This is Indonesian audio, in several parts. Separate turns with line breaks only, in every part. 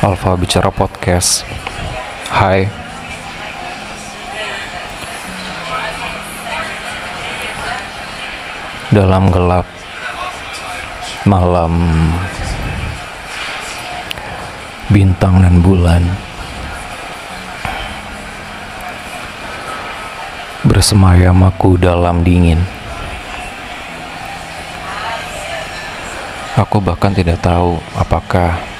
Alfa Bicara Podcast. Hai. Dalam gelap malam bintang dan bulan bersemayam aku dalam dingin. Aku bahkan tidak tahu apakah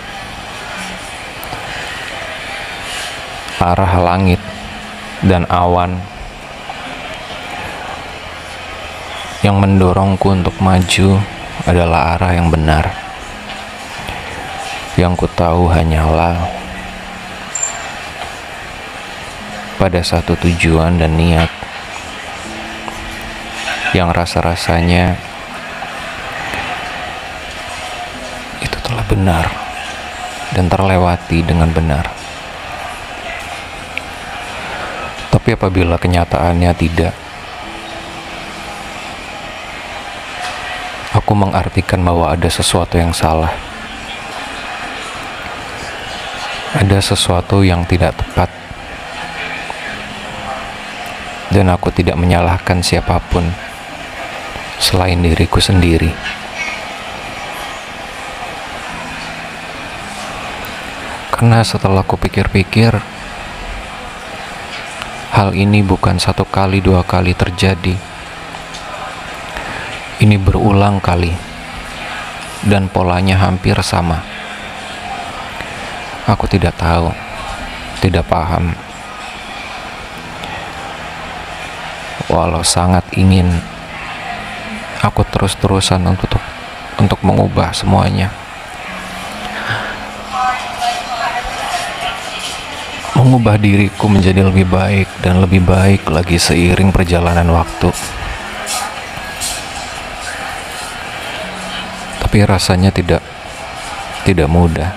arah langit dan awan yang mendorongku untuk maju adalah arah yang benar. Yang ku tahu hanyalah pada satu tujuan dan niat yang rasa-rasanya itu telah benar dan terlewati dengan benar. Tapi apabila kenyataannya tidak, aku mengartikan bahwa ada sesuatu yang salah. Ada sesuatu yang tidak tepat. Dan aku tidak menyalahkan siapa pun selain diriku sendiri. Karena setelah aku pikir-pikir, hal ini bukan satu kali dua kali terjadi. Ini berulang kali, dan polanya hampir sama. Aku tidak tahu, tidak paham. Walau sangat ingin, aku terus-terusan untuk untuk mengubah semuanya. Mengubah diriku menjadi lebih baik dan lebih baik lagi seiring perjalanan waktu. tapi rasanya tidak tidak mudah.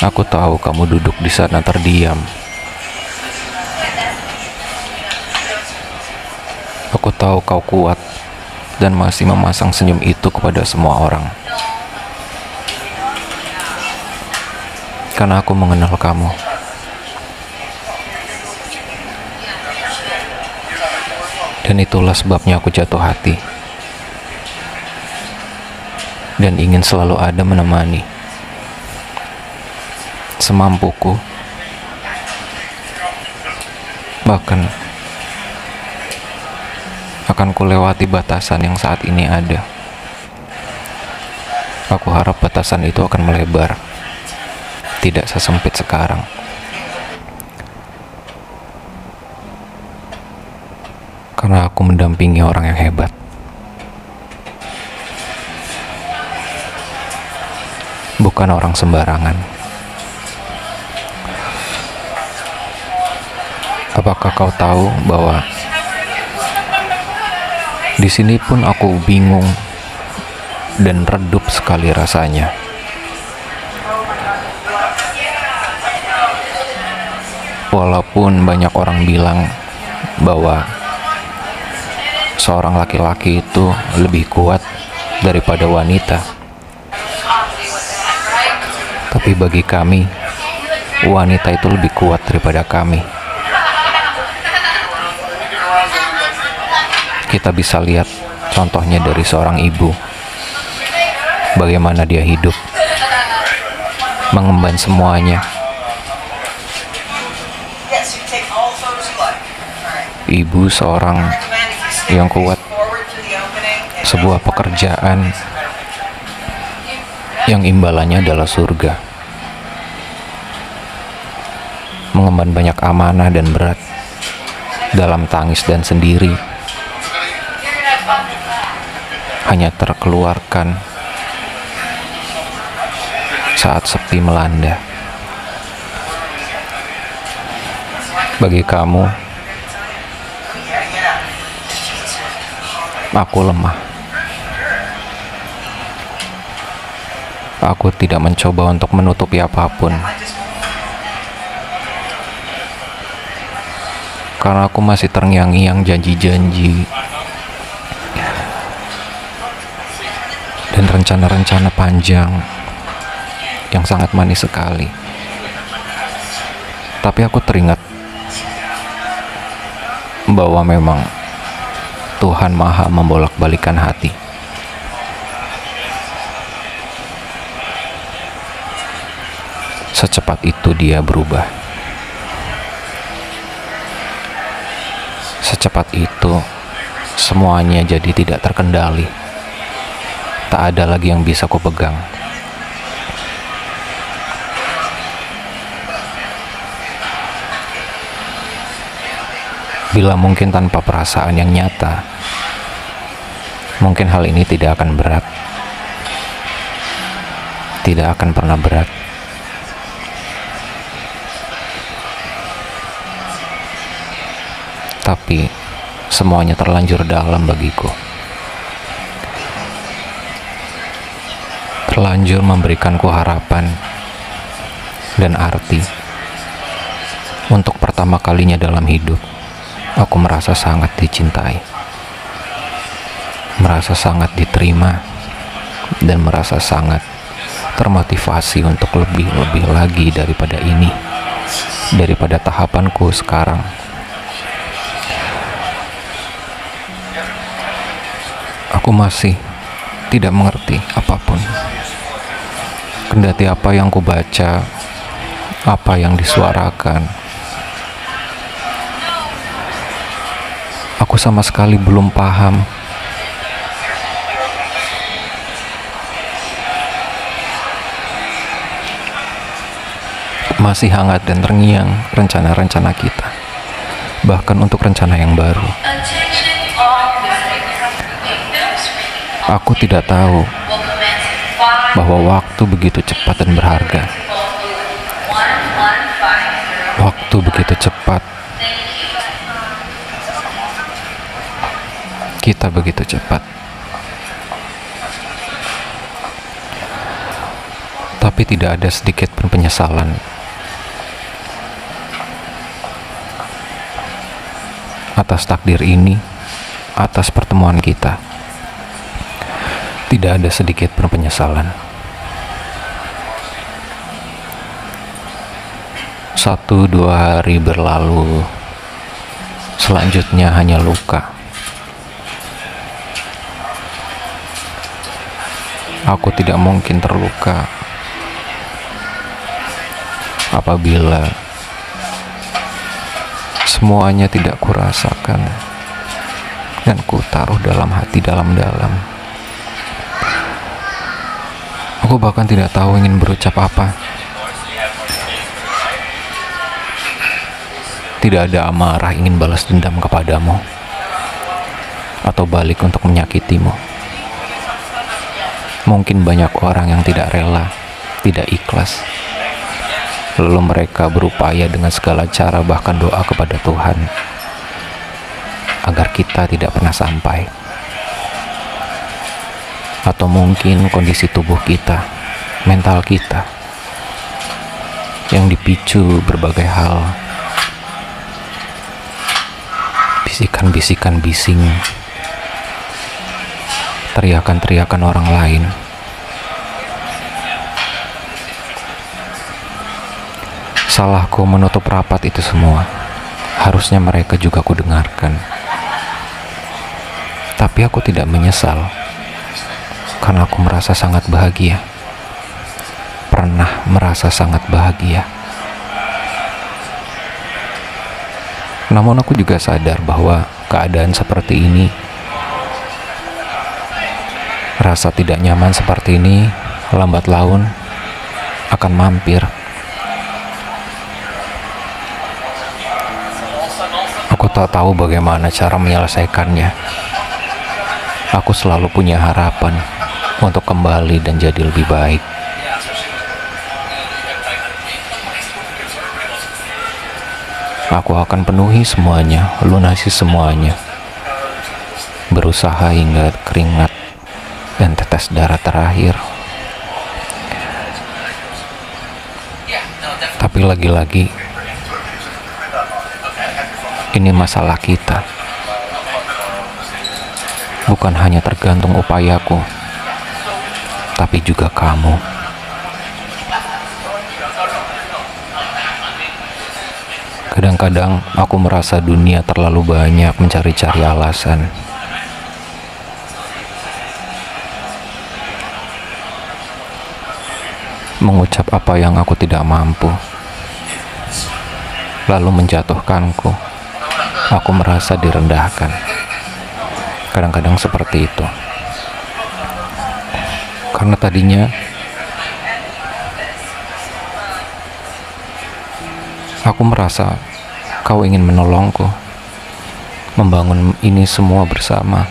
Aku tahu kamu duduk di sana terdiam. Aku tahu kau kuat dan masih memasang senyum itu kepada semua orang. Karena aku mengenal kamu. Dan itulah sebabnya aku jatuh hati. Dan ingin selalu ada menemani. Semampuku. Bahkan akan kulewati batasan yang saat ini ada. Aku harap batasan itu akan melebar. Tidak sesempit sekarang. karena aku mendampingi orang yang hebat. Bukan orang sembarangan. Apakah kau tahu bahwa di sini pun aku bingung dan redup sekali rasanya. Walaupun banyak orang bilang bahwa seorang laki-laki itu lebih kuat daripada wanita. Tapi bagi kami, wanita itu lebih kuat daripada kami. Kita bisa lihat contohnya dari seorang ibu. Bagaimana dia hidup, mengemban semuanya. Ibu seorang yang kuat, sebuah pekerjaan yang imbalannya adalah surga, mengemban banyak amanah dan berat dalam tangis dan sendiri, hanya terkeluarkan saat sepi melanda. Bagi kamu, aku lemah. Aku tidak mencoba untuk menutupi apa pun. Karena aku masih terngiang-ngiang janji-janji. Dan rencana-rencana panjang yang sangat manis sekali. Tapi aku teringat bahwa memang Tuhan Maha membolak-balikan hati. Secepat itu dia berubah. Secepat itu semuanya jadi tidak terkendali. Tak ada lagi yang bisa ku pegang. Bila mungkin tanpa perasaan yang nyata, mungkin hal ini tidak akan berat. Tidak akan pernah berat. Tapi semuanya terlanjur dalam bagiku. Terlanjur memberikanku harapan dan arti untuk pertama kalinya dalam hidup aku merasa sangat dicintai, merasa sangat diterima, dan merasa sangat termotivasi untuk lebih-lebih lagi daripada ini, daripada tahapanku sekarang. Aku masih tidak mengerti apa pun. Kendati apa yang ku baca, apa yang disuarakan, Aku sama sekali belum paham. Masih hangat dan terngiang rencana-rencana kita, bahkan untuk rencana yang baru. Aku tidak tahu bahwa waktu begitu cepat dan berharga. Waktu begitu cepat kita begitu cepat. Tapi tidak ada sedikit pun penyesalan. Atas takdir ini, atas pertemuan kita. Tidak ada sedikit pun penyesalan. Satu dua hari berlalu, selanjutnya hanya luka. Aku tidak mungkin terluka apabila semuanya tidak kurasakan dan ku taruh dalam hati dalam-dalam. Aku bahkan tidak tahu ingin berucap apa. Tidak ada amarah ingin balas dendam kepadamu atau balik untuk menyakitimu. Mungkin banyak orang yang tidak rela, tidak ikhlas. Lalu mereka berupaya dengan segala cara bahkan doa kepada Tuhan agar kita tidak pernah sampai. Atau mungkin kondisi tubuh kita, mental kita yang dipicu berbagai hal. Bisikan-bisikan bising teriakan-teriakan orang lain. Salahku menutup rapat itu semua. Harusnya mereka juga aku dengarkan. Tapi aku tidak menyesal. Karena aku merasa sangat bahagia. Pernah merasa sangat bahagia. Namun aku juga sadar bahwa keadaan seperti ini Rasa tidak nyaman seperti ini lambat laun akan mampir. Aku tak tahu bagaimana cara menyelesaikannya. Aku selalu punya harapan untuk kembali dan jadi lebih baik. Aku akan penuhi semuanya, lunasi semuanya. Berusaha hingga keringat dan tetes darah terakhir. Tapi lagi-lagi, ini masalah kita. Bukan hanya tergantung upayaku, tapi juga kamu. Kadang-kadang aku merasa dunia terlalu banyak mencari-cari alasan. Mengucap apa yang aku tidak mampu, lalu menjatuhkanku. Aku merasa direndahkan. Kadang-kadang seperti itu. Karena tadinya Aku merasa kau ingin menolongku, membangun ini semua bersama.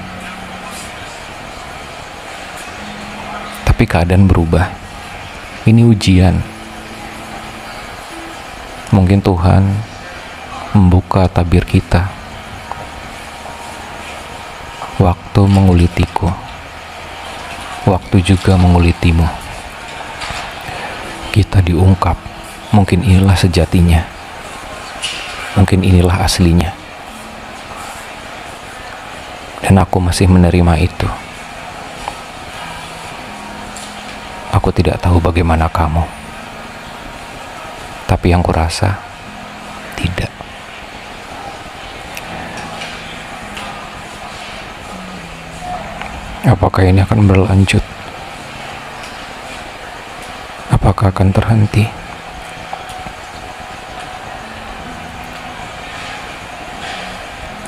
Tapi keadaan berubah. Ini ujian. Mungkin Tuhan membuka tabir kita. Waktu mengulitiku. Waktu juga mengulitimu. Kita diungkap. Mungkin inilah sejatinya mungkin inilah aslinya. Dan aku masih menerima itu. Aku tidak tahu bagaimana kamu. Tapi yang kurasa tidak. Apakah ini akan berlanjut? Apakah akan terhenti?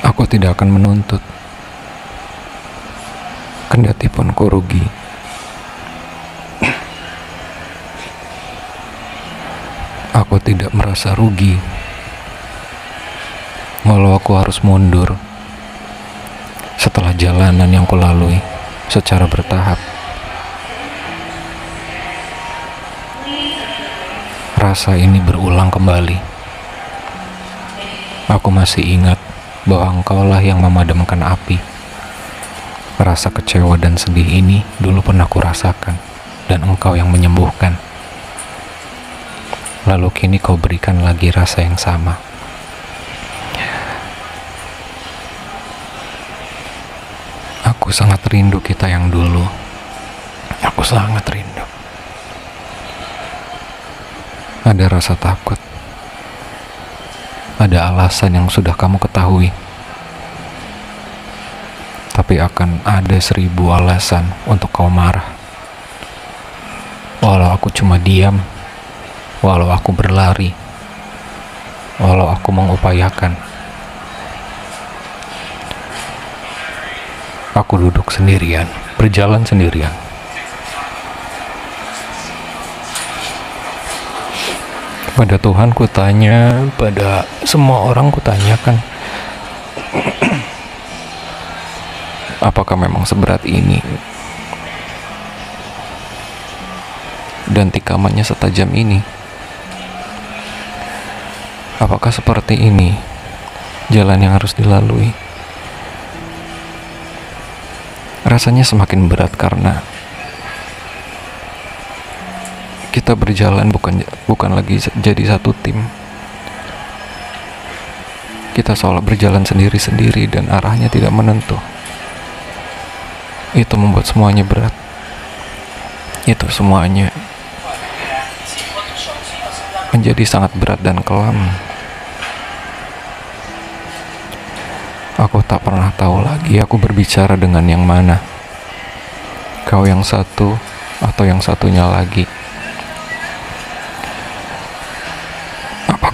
Aku tidak akan menuntut. Kendati pun ku rugi. Aku tidak merasa rugi. Walau aku harus mundur setelah jalanan yang kulalui secara bertahap. Rasa ini berulang kembali. Aku masih ingat bahwa engkaulah yang memadamkan api. Rasa kecewa dan sedih ini dulu pernah kurasakan, dan engkau yang menyembuhkan. Lalu kini kau berikan lagi rasa yang sama. Aku sangat rindu kita yang dulu. Aku sangat rindu. Ada rasa takut ada alasan yang sudah kamu ketahui. Tapi akan ada seribu alasan untuk kau marah. Walau aku cuma diam, walau aku berlari, walau aku mengupayakan. Aku duduk sendirian, berjalan sendirian. Pada Tuhan ku tanya, pada semua orang ku tanyakan, apakah memang seberat ini? Dan tikamannya setajam ini? Apakah seperti ini jalan yang harus dilalui? Rasanya semakin berat karena kita berjalan bukan bukan lagi jadi satu tim. Kita seolah berjalan sendiri-sendiri dan arahnya tidak menentu. Itu membuat semuanya berat. Itu semuanya menjadi sangat berat dan kelam aku tak pernah tahu lagi aku berbicara dengan yang mana kau yang satu atau yang satunya lagi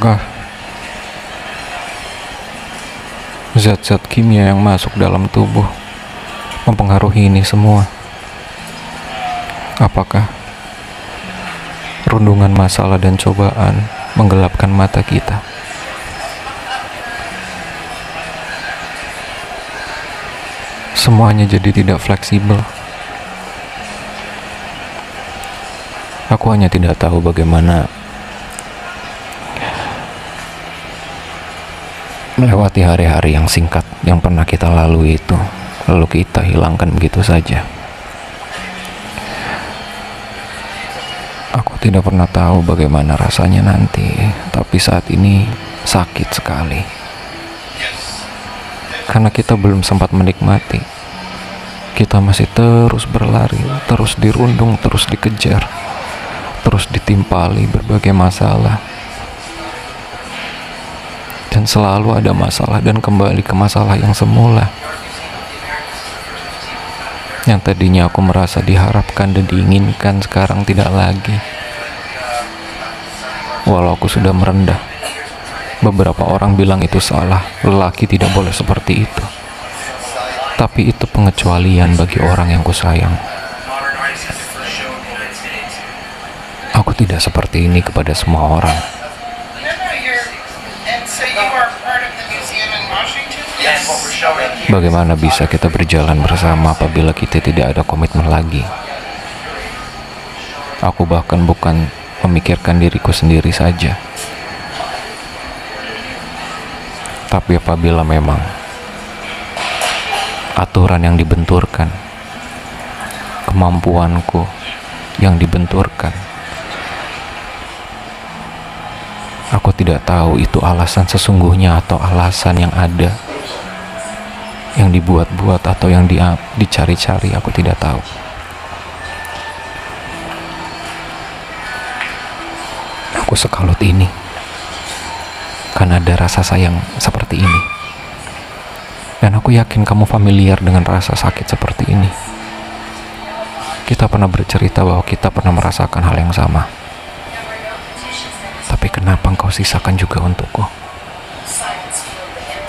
Apakah zat-zat kimia yang masuk dalam tubuh mempengaruhi ini semua? Apakah rundungan masalah dan cobaan menggelapkan mata kita? Semuanya jadi tidak fleksibel. Aku hanya tidak tahu bagaimana melewati hari-hari yang singkat yang pernah kita lalui itu lalu kita hilangkan begitu saja aku tidak pernah tahu bagaimana rasanya nanti tapi saat ini sakit sekali karena kita belum sempat menikmati kita masih terus berlari, terus dirundung, terus dikejar, terus ditimpali berbagai masalah. Dan selalu ada masalah dan kembali ke masalah yang semula. Yang tadinya aku merasa diharapkan dan diinginkan sekarang tidak lagi. Walau aku sudah merendah. Beberapa orang bilang itu salah, lelaki tidak boleh seperti itu tapi itu pengecualian bagi orang yang kusayang. Aku tidak seperti ini kepada semua orang. Bagaimana bisa kita berjalan bersama apabila kita tidak ada komitmen lagi? Aku bahkan bukan memikirkan diriku sendiri saja. Tapi apabila memang aturan yang dibenturkan, kemampuanku yang dibenturkan. Aku tidak tahu itu alasan sesungguhnya atau alasan yang ada yang dibuat-buat atau yang di, dicari-cari aku tidak tahu. Aku sekalut ini karena ada rasa sayang seperti ini. Dan aku yakin kamu familiar dengan rasa sakit seperti ini. Kita pernah bercerita bahwa kita pernah merasakan hal yang sama. Tapi kenapa engkau sisakan juga untukku?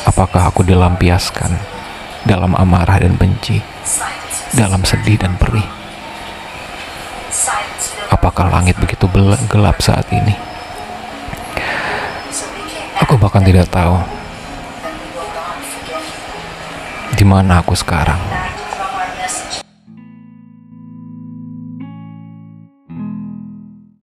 Apakah aku dilampiaskan dalam amarah dan benci, dalam sedih dan perih? Apakah langit begitu gelap saat ini? Aku bahkan tidak tahu di mana aku sekarang.